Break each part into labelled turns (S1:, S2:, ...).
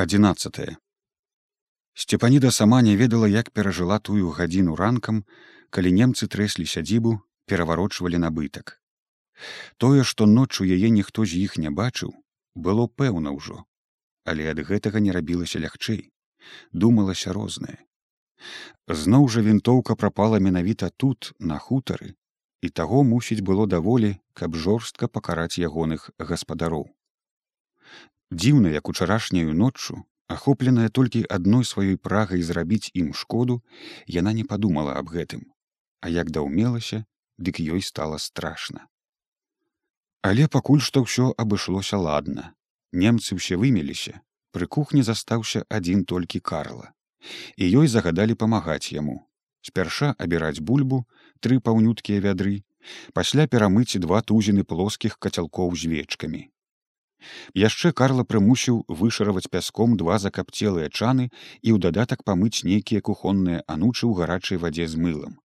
S1: 11 Сцепаніда сама не ведала, як перажыла тую гадзіну ранкам, калі немцы трэслі сядзібу, пераварочвалі набытак. Тое, што ноччу яе ніхто з іх не бачыў, было пэўна ўжо, але ад гэтага не рабілася лягчэй, думалася рознае. Зноў жа вінтоўка прапала менавіта тут, на хутары, і таго мусіць было даволі, каб жорстка пакараць ягоных гаспадароў. Дзіўна, як учарашняю ноччу, ахопленая толькі адной сваёй прагай зрабіць ім шкоду, яна не падумала аб гэтым, а як даўмелася, дык ёй стала страшна. Але пакуль што ўсё абышлося ладна. Немцы ўсе вымеліся, пры кухні застаўся адзін толькі карла. І ёй загадалі памагаць яму. Спярша абіраць бульбу, тры паўнюткія вядры, пасля перамыць два тузіны плоскіх кацялкоў з вечкамі, Яшчэ Карла прымусіў вышараваць пяском два закапцелыя чаны і ў дадатак памыць нейкія кухонныя анучы ў гарачай вадзе з мылам.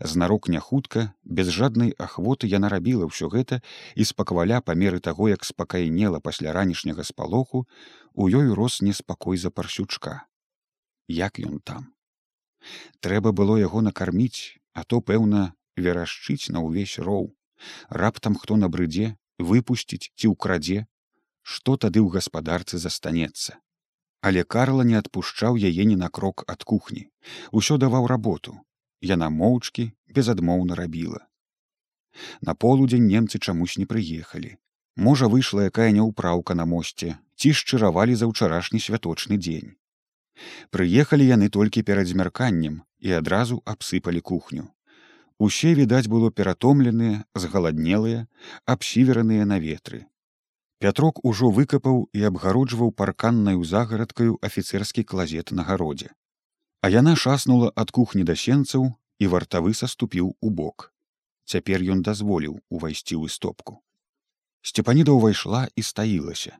S1: Знарок няхутка, без жаднай ахвоты яна рабіла ўсё гэта і спакваля па меры таго, як спакайнела пасля ранішняга спалоху, у ёй рос неспакой за парсючка. Як ён там? Трэба было яго накарміць, а то, пэўна, верашчыць на ўвесь роў. Раптам хто набрыдзе, выпусціць ці ўкрадзе, што тады ў гаспадарцы застанецца. Але Карла не адпушчаў яе ні на крок ад кухні, усё даваў работу. Яна моўчкі безадмоўна рабіла. На полудзень немцы чамусь не прыехалі. Можа, выйшла якая няўпраўка на мосце, ці шчыравалі за ўчарашні святочны дзень. Прыехалі яны толькі перад змярканнем і адразу абсыпалі кухню. Усе, відаць, было ператомленыя, згаладнелыя, абсівераныя на ветры. Пятрок ужо выкапаў і абгароджваў парканнаю загарадкаю афіцэрскі клазет на гародзе. А яна шаснула ад кухні да сенцаў і вартавы саступіў у бок. Цяпер ён дазволіў увайсці ў істопку. Сцепаніда ўвайшла і стаілася.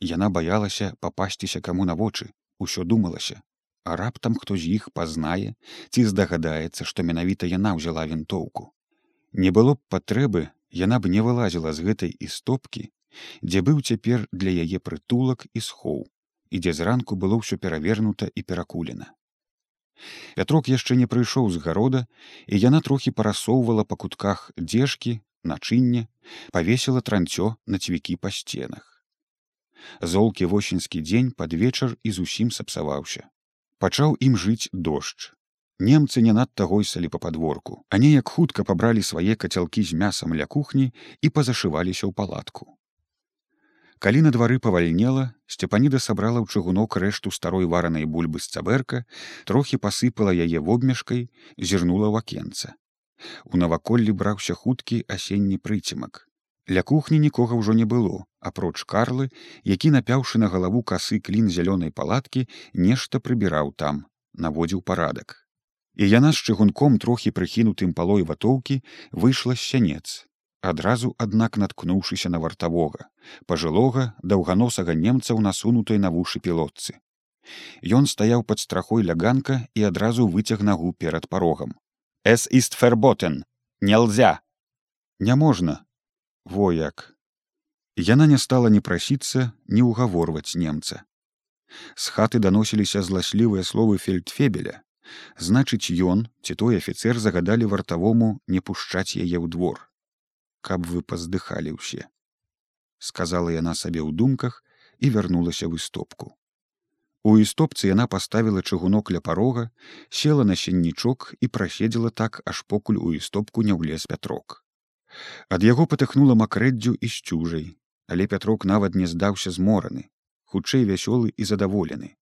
S1: Яна баялася папасціся каму на вочы, усё думалася, а раптам хто з іх пазнае ці здагадаецца што менавіта яна ўзяла вінтоўку не было б патрэбы яна б не вылазіла з гэтай істопкі дзе быў цяпер для яе прытулак і схоў і дзе зранку было ўсё перавернута і перакулена пятрок яшчэ не прыйшоў з гарода і яна трохі парасоўвала па кутках дзежкі начынне павесіла транцё на цвікі па сценах. Золкі восеньскі дзень пад вечар і зусім сапсаваўся пачаў ім жыць дождж. Немцы не надта гойсалі па падворку, а неяк хутка пабралі свае кацялкі з мясам ля кухні і пазашываліся ў палатку. Калі на двары павальнела, сцепаніда сабрала ў чыгунок рэшту старой варанай бульбы з цаберка, трохі пасыпала яе вобмешкай, зірнула ў акенца. У наваколлі браўся хуткі асенні прыцемак. Ля кухні нікога ўжо не было, апроч карлы, які напяўшы на галаву касы клін зялёнай палаткі, нешта прыбіраў там, наводзіў парадак. І яна з чыгунком трохі прыхінутым палой ватоўкі выйшла з сянец. Адразу, аднак наткнуўшыся на вартавога, пажылога даўганосага немцаў насунутай на вушы пілотцы. Ён стаяў пад страхой ляганка і адразу выцяг нагу перад парогам. Эс іст ферботен, нельзя! Няможна, во як. Яна не стала не прасіцца не ўгаворваць немца. З хаты даносіліся зласлівыя словы фельдфебеля. Значыць ён ці той афіцэр загадалі вартавому не пушчаць яе ў двор. Каб вы паздыхалі ўсе. Сказала яна сабе ў думках і вярнулася в істопку. У істопцы яна паставіла чыгунок ля парога села на сеннічок і праседзела так аж покуль у істопку не ўлез пятрок ад яго патыхнула макрэддзю і сцюжай але пятрок нават не здаўся змораны хутчэй вясёлы і задаволены.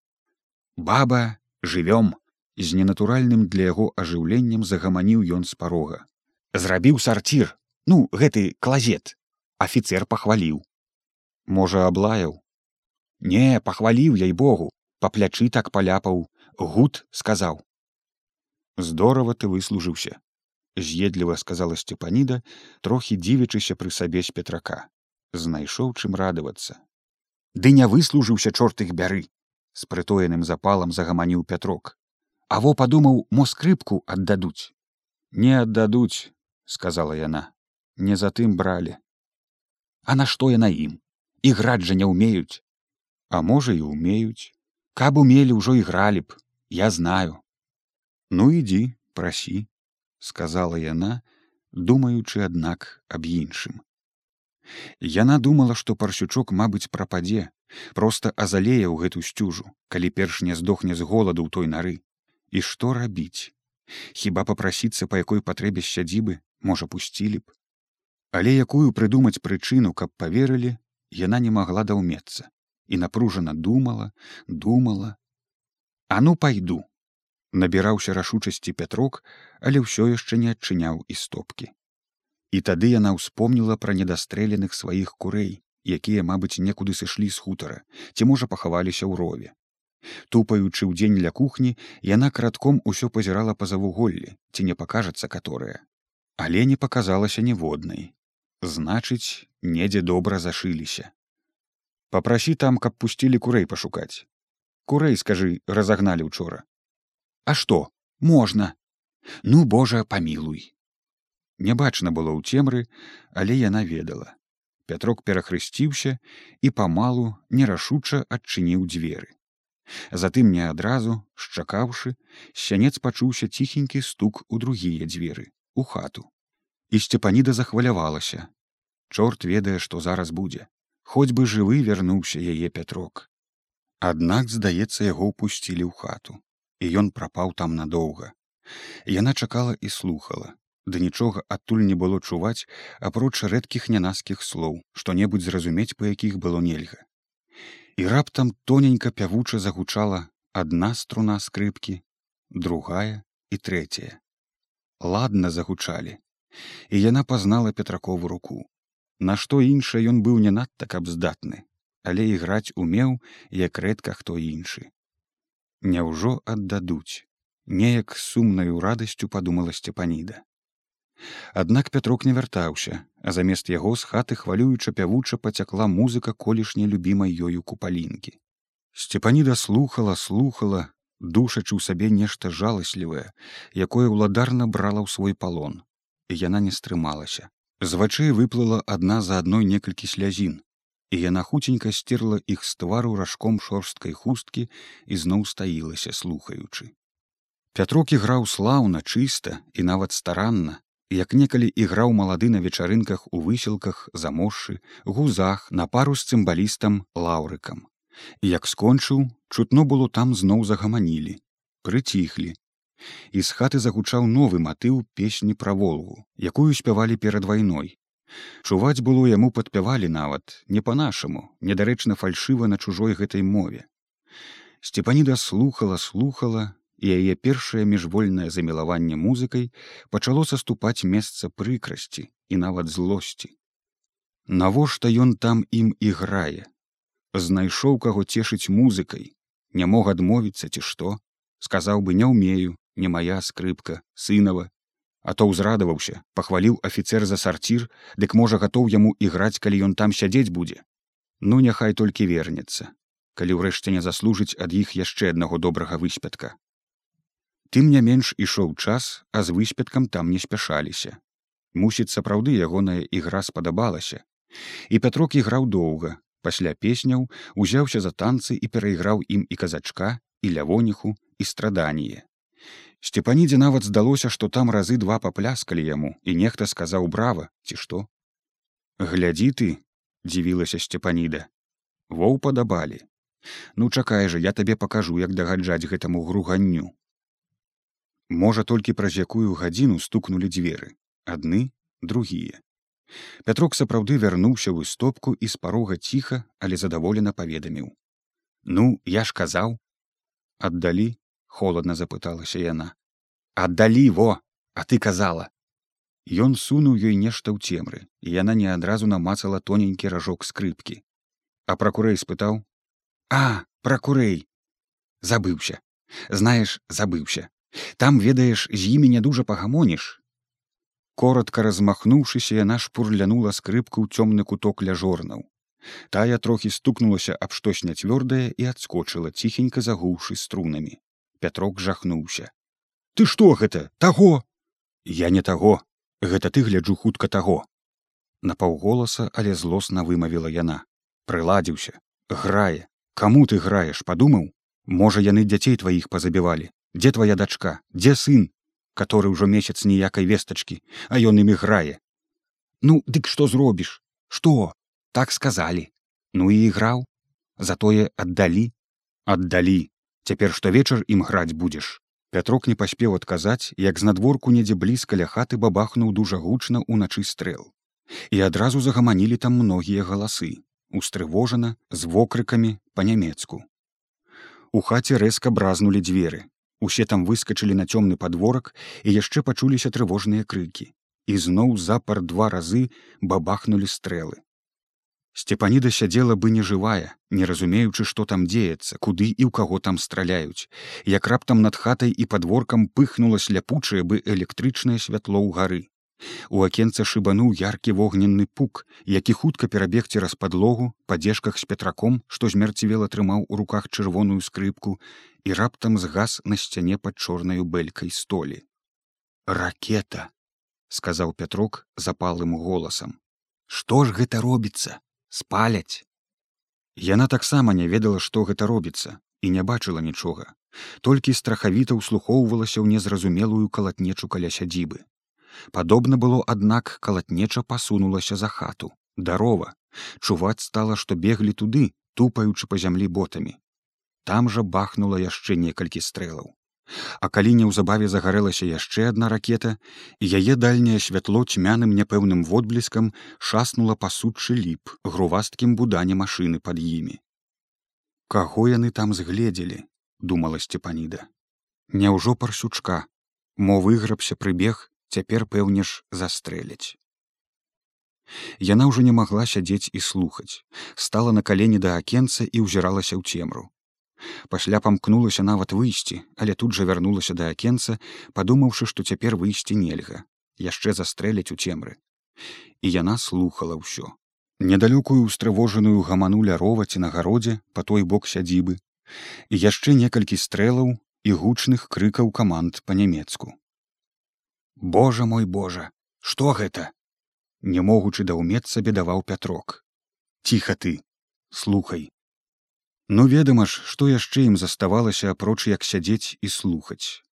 S1: Баба жывём з ненатуральным для яго ажыўленнем загаманіў ён з парога. Зрабіў сарцір ну гэты клазет афіцер пахваліў. Можа аблаяў? Не пахваліў яй богу па плячы так паляпаў гуд сказаў здорава ты выслужыўся з'едліва сказала сцепаніда трохі дзівячыся пры сабе з петрака. Знайшоў чым радавацца. Ды не выслужыўся чорт іх бяры з прытоеным запалам загаманіў пятрок. Во падумаў мо скрыпку аддадуць? Не аддадуць сказала яна. Не затым бралі а нашто яна ім? Іграць жа не ўмеюць а можа і умеюць каб умелі ўжо ігралі б. Я знаю ну ідзі прасі сказала яна думаючы аднак аб іншым. Яна думала што парсючок мабыць прападзе проста азалее ў гэту сцюжу калі перш не здохне з голаду ў той нары. І што рабіць? Хіба попрасіцца па якой патрэбе сядзібы можа пусцілі б? Але якую прыдумаць прычыну каб поверылі яна не магла даўмецца. І напружана думала думала. А ну пайду набіраўся рашучасці пятрок але ўсё яшчэ не адчыняў і стопкі. І тады яна ўспомніла пра недастрэленых сваіх курэй якія мабыць некуды сышлі з хутара ці можа пахаваліся ў рове. Тупаючы ў дзень ля кухні яна кратком усё пазірала па завуголлі ці не пакажацца каторая але не паказалася ніводнай. Значыць недзе добра зашыліся. Попрасі там каб пусцілі курэй пашукаць. Курэй скажы разагналі учора а што можна ну божа памілуй нябачна было ў цемры але яна ведала. Пятрок перахрысціўся і памалу нерашуча адчыніў дзверы. Затым не адразу шчакаўшы сянец пачуўся ціхенькі стук у другія дзверы у хату. І сцепаніда захвалявалася. Чорт ведае што зараз будзе. Хоць бы жывы вярнуўся яе пятрок. Аднак здаецца яго ўпусцілі ў хату і ён прапаў там надоўга. Яна чакала і слухала. Да нічога адтуль не было чуваць апроч рэдкіх нянаскіх слоў што-небудзь зразумець па якіх было нельга. І раптам тоненька пявуча загучала адна струна скрыпкі другая і трэцяя. Ладна загучалі. І яна пазнала петракову руку. Нашто іншае ён быў не надта каб здатны але іграць умеў як рэдка хто іншы няўжо аддадуць. Неяк сумнаю радасцю падумала сцепаніда аднак пятрок не вяртаўся а замест яго з хаты хвалююча пявуча пацякла музыка колішняй любімай ёю купалінкі. Сцепаніда слухала слухала душачы ў сабе нешта жаласлівае якое ўладарна брала ў свой палон. Яна не стрымалася. З вачэй выплыла адна за адной некалькі слязін і яна хуценька сцерла іх з твару ражком шорсткай хусткі і зноў стаілася слухаючы. Пятрок іграў слаўна чыста і нават старанна як некалі іграў малады на вечарынках у высілках замошшы гузах на пару з цымбалістам лаўрыкам. Як скончыў чутно было там зноў загаманілі прыціхлі. І з хаты загучаў новы матыў песні пра волгу якую спявалі перад вайной чуваць было яму падпявалі нават не па-нашаму недарэчна фальшыва на чужой гэтай мове. Сцепаніда слухала слухала і яе першае міжвольнае замілаванне музыкай пачало саступаць месца прыкрасці і нават злосці. Навошта ён там ім іграе? Знайшоў каго цешыць музыкай. Не мог адмовіцца ці што? Сказаў бы не ўмею не моя скрыпка сынова а то ўзрадаваўся пахваліў афіцер за сарцір дык можа гатоў яму іграць калі ён там сядзець будзе. Ну няхай толькі вернецца калі ўрэшце не заслужыць ад іх яшчэ аднаго добрага выспятка. Тым не менш ішоў час а з выспяткам там не спяшаліся. Мусіць сапраўды ягоная ігра спадабалася. І пятрок іграў доўга. Пасля песняў узяўся за танцы і перайграў ім і казачка і лявоніху і страданніе Сцепанідзе нават здалося, што там разы два папляскалі яму і нехта сказаў брава ці што. Глядзі ты, дзівілася сцепаніда. Воў падабалі. Ну чакай жа, я табе пакажу, як дагаджаць гэтаму груганню. Можа, толькі праз якую гадзіну стукнулі дзверы, адны, другія. Пятрок сапраўды вярнуўся ў стопку і з парога ціха, але задаволена паведаміў. Ну, я ж казаў, аддалі холодна запыталася яна аддалі во а ты казала Ён сунуў ёй нешта ў цемры і яна не адразу намацала тоненькі ражок скрыпкі а пракурэй спытаў а пракурэй забыўся знаеш забыўся там ведаеш з імі не дужа пагамоніш коротко размахнуўшыся яна шпурлянула скрыпку ў цёмны куток ля жорнаў тая трохі стукнулася аб штось няцвёрдае і адскочыла ціхенька загуўшы струнамі пятрок жахнуўся. Ты што гэта таго? Я не таго. Гэта ты гляджу хутка таго на паўголаса але злосна вымавіла яна. Прыладзіўся. Грае. Каму ты граеш падумаў? Можа яны дзяцей тваіх пазабівалі. Дзе твоя дачка? Дзе сын который ўжо месяц ніякай вестачкі а ён імі грае? Ну дык што зробіш? Что так сказалі. Ну і іграў. Затое аддалі аддалі цяпер штовечар ім граць будзеш. Пятрок не паспеў адказаць як знадворку недзе блізка ля хаты бабахнуў дужа гучна ўначы стрэл. І адразу загаманілі там многія галасы. Устрывожана з вокрыкамі па-нямецку. У хаце рэзка бразнулі дзверы. Усе там выскачылі на цёмны падворак і яшчэ пачуліся трывожныя крыкі. І зноў запар два разы бабахнулі стрэлы Сцепаніда сядзела бы нежывая, не разумеючы, што там дзеецца, куды і ў каго там страляюць. Як раптам над хатай і падворкам пыхнула ляпучае бы электрычнае святло ў гары. У акенца шыбануў яркі вогненны пук, які хутка перабег цераз падлогу, падзежках з пятраком, што змерцівела трымаў у руках чырвоную скрыпку і раптам згас на сцяне пад чорнаю бэлькай столі. Ракета, сказаў пятрок запалым голасам. Што ж гэта робіцца? Спаляць. Яна таксама не ведала, што гэта робіцца і не бачыла нічога. Толькі страхавіта ўслухоўвалася ў незразумелую калатнечу каля сядзібы. Падобна было, аднак калатнеча пасунулася за хату. Дарова. Чуваць стала, што беглі туды, тупаючы па зямлі ботамі. Там жа бахнула яшчэ некалькі стрэлаў. А калі неўзабаве загарэлася яшчэ адна ракета, і яе дальняе святло цьмяным няпэўным водбліскам шаснула пасучы ліп грувасткім будане машыны пад імі. Каго яны там згледзелі, думала сцепаніда. Няўжо парсючка, мо выграбся прыбег, цяпер пэўнеш застрэліць. Яна ўжо не магла сядзець і слухаць, стала на калені да акенца і ўзіралася ў цемру пасля памкнулася нават выйсці але тут жа вярнулася да акенца падумаўшы што цяпер выйсці нельга яшчэ застрэляць у цемры. І яна слухала ўсё. Недалёкую устрывожаную гамануля роваці на гародзе па той бок сядзібы і яшчэ некалькі стрэлаў і гучных крыкаў каманд па-нямецку. Божа мой божа что гэта? Не могучы даўмецца бедаваў пятрок. Ціха ты слухай Ну ведама ж, што яшчэ ім заставалася апроч як сядзець і слухаць.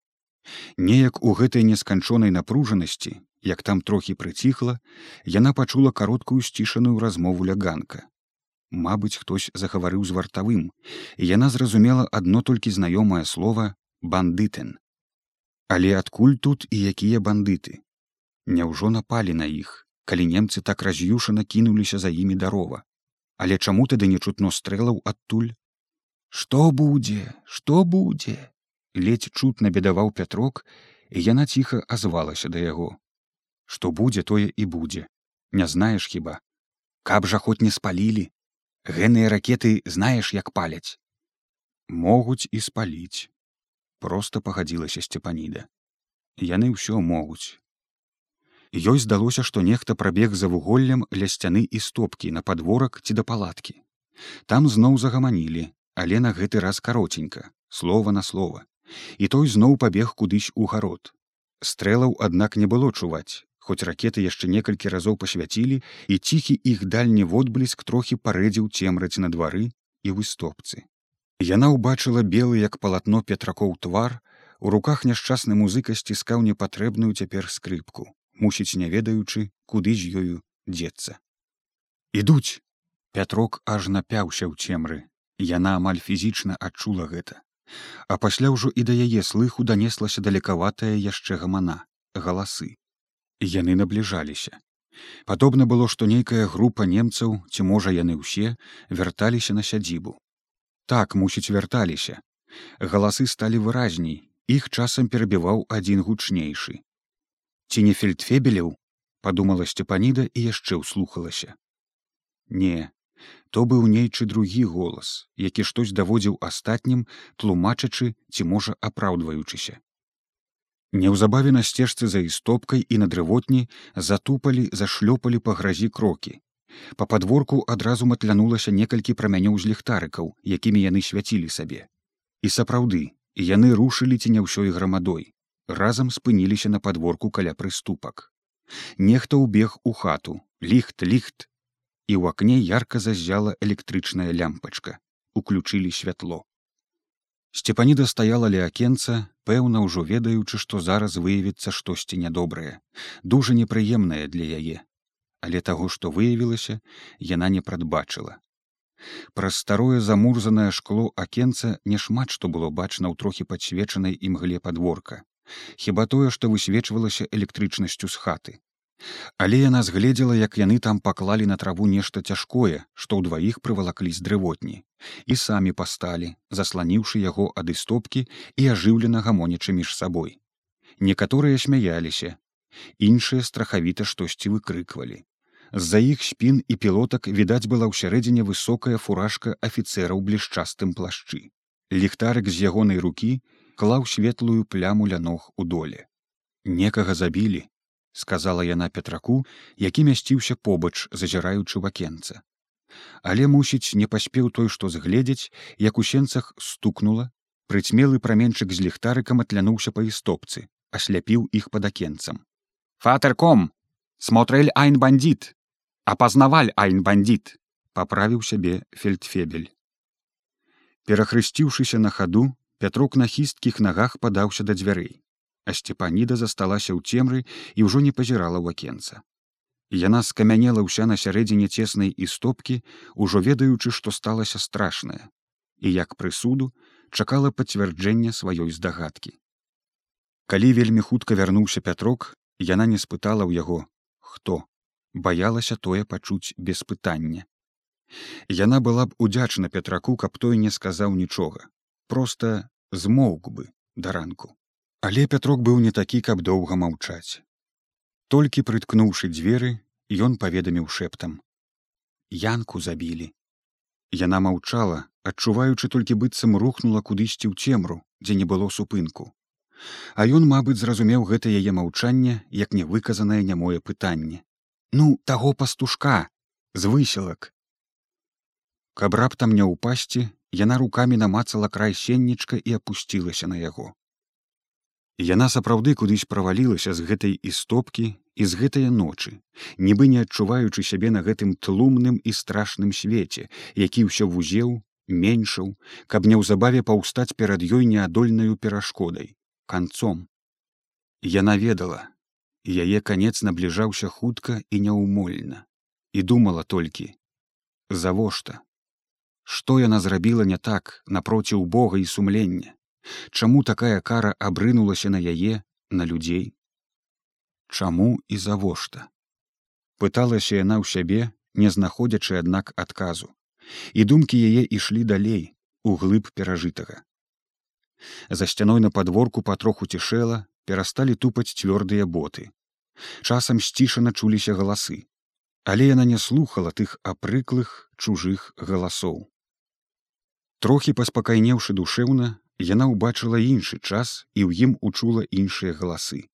S1: Неяк у гэтай несканчонай напружанасці, як там трохі прыціхла, яна пачула кароткую сцішаную размову ляганка. Мабыць, хтось загаварыў з вартавым, і яна зразумела адно толькі знаёмае слово бандытен. Але адкуль тут і якія бандыты? Няўжо напалі на іх, калі немцы так раз'юшана кінуліся за імі дарова. Але чаму тады не чутно стрэлаў адтуль Што будзе, што будзе? Ледзь чутна бедаваў пятрок, і яна ціха азвалася да яго. Што будзе тое і будзе. Не знаеш хіба. Каб жа хоць не спалілі. Гэныя ракеты знаеш, як паляць. Могуць і спаліць. Проста пагадзілася сцепаніда. Яны ўсё могуць. Ёй здалося, што нехта прабег за вуголлем ля сцяны і стопкі на падворак ці да палаткі. Там зноў загаманілі, але на гэты раз каротенька слова на слова і той зноў пабег кудысь у гарод. Стрэлаў аднак не было чуваць хоць ракеты яшчэ некалькі разоў пасвяцілі і ціхі іх дальні водбліск трохі парэдзіў цемраць на двары і выстопцы. Яна ўбачыла белы як палатно петракоў твар у руках няшчасны музыка сціскаў непатрэбную цяпер скрыпку мусіць не ведаючы куды з ёю дзецца. Ідуць! Пятрок аж напяўся ў цемры Яна амаль фізічна адчула гэта. А пасля ўжо і да яе слыху данеслася далекаватая яшчэ гамана, галасы. Яны набліжаліся. Падобна было, што нейкая група немцаў, ці можа яны ўсе вярталіся на сядзібу. Так мусіць вярталіся. Галасы сталі выразней, іх часам перабіваў адзін гучнейшы. Ці не фельдфебеляў, падумала сцепаніда і яшчэ ўслухалася. Не, То быў нейчы другі голас, які штось даводзіў астатнім, тлумачачы ці можа апраўдваючыся. Неўзабаве на сцежцы за істопкай і на дрывотні затупалі, зашлёпалі па гразі крокі. Па падворку адразу матлянулася некалькі прамянёў з ліхтарыкаў, якімі яны свяцілі сабе. І сапраўды, яны рушылі ці не ўсёй грамадой. Разам спыніліся на падворку каля прыступак. Нехта ўбег у хату, ліхт, ліхт, і ў акне ярка зазяла электрычная лямпачка уключылі святло. Сцепаніда стаяла ля акенца, пэўна ўжо ведаючы, што зараз выявіцца штосьці нядобрае, дужа непрыемнае для яе. Але таго, што выявілася, яна не прадбачыла. Праз старое замурзанае шкло акенца няшмат што было бачна ў трохі падсвечанай імгле падворка. Хіба тое, што высвечвалася электрычнасцю з хаты. Але яна згледзела, як яны там паклалі на траву нешта цяжкое, што ўдваіх прывалаклі з дрывотні, і самі пасталі, засланіўшы яго ад істопкі і ажыўлена гамонячы між сабой. Некаторыя смяяліся, іншыя страхавіта штосьці выкрыквалі. З-за іх спін і пілотак відаць была ўсярэдзіне высокая фуражка афіцэра ў блішчастым плашчы. Ліхтарык з ягонай рукі клаў светлую пляму ля ног у доле. Некага забілі, сказала яна петраку які мясціўся побач зазіраючы в акенца. Але мусіць не паспеў той што згледзець як у сенцах стукнула прыцьмелы праменчык з ліхтарыкам атлянуўся па істопцы асляпіў іх пад акенцам. Фатэрком смотрель айн бандит апазнаваль айн бандит паправіў сябе фельдфебель. Перахрысціўшыся на хаду пятрок на хісткіх нагах падаўся да дзвярэй а сцепаніда засталася ў цемры і ўжо не пазірала ў акенца. Яна скамянела ўся на сярэдзіне цеснай істопкі, ужо ведаючы, што сталася страшнае, і як прысуду чакала пацвярджэння сваёй здагадкі. Калі вельмі хутка вярнуўся пятрок, яна не спытала ў яго, хто баялася тое пачуць без пытання. Яна была б удзячна пятраку, каб той не сказаў нічога, просто змоўк бы да ранку. Але пятрок быў не такі, каб доўга маўчаць. Толькі прыткнуўшы дзверы, ён паведаміў шэптам: Янку забілі. Яна маўчала, адчуваючы толькі быццам рухнула кудысьці ў цемру, дзе не было супынку. А ён, мабыць, зразумеў гэта яе маўчанне, як невыказанае нямое пытанне. Ну, таго пастушка, з высілак. Каб раптам не ўпасці, яна рукамі намацала край сеннічка і апусцілася на яго. Яна сапраўды кудысь правалілася з гэтай істопкі і з гэтыя ночы, нібы не адчуваючы сябе на гэтым тлумным і страшным свеце, які ўсё вузеў, меншаў, каб неўзабаве паўстаць перад ёй неадольнаю перашкодай, канцом. Яна ведала, яе канец набліжаўся хутка і няўмольна, і думала толькі: завошта? Што яна зрабіла не так напроціў Бога і сумлення? Чаму такая кара абрынулася на яе на людзей? Чаму і завошта? Пыталася яна ў сябе не знаходзячы аднак адказу. І думкі яе ішлі далей у глыб перажытага. За сцяной на падворку патроху цішэла перасталі тупаць цвёрдыя боты. Часам сцішана чуліся галасы. Але яна не слухала тых апрыклых чужых галасоў. Трохі паспакайнеўшы душэўна яна ўбачыла іншы час і ў ім учула іншыя галасы.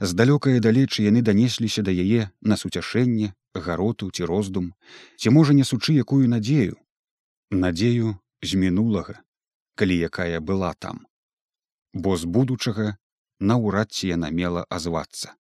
S1: З далёкае далечы яны данесліся да яе на суцяшэнне, гароту ці роздум, ці можа несучы якую надзею, надзею з мінулага, калі якая была там. Бо з будучага наўрад ці яна мела азвацца.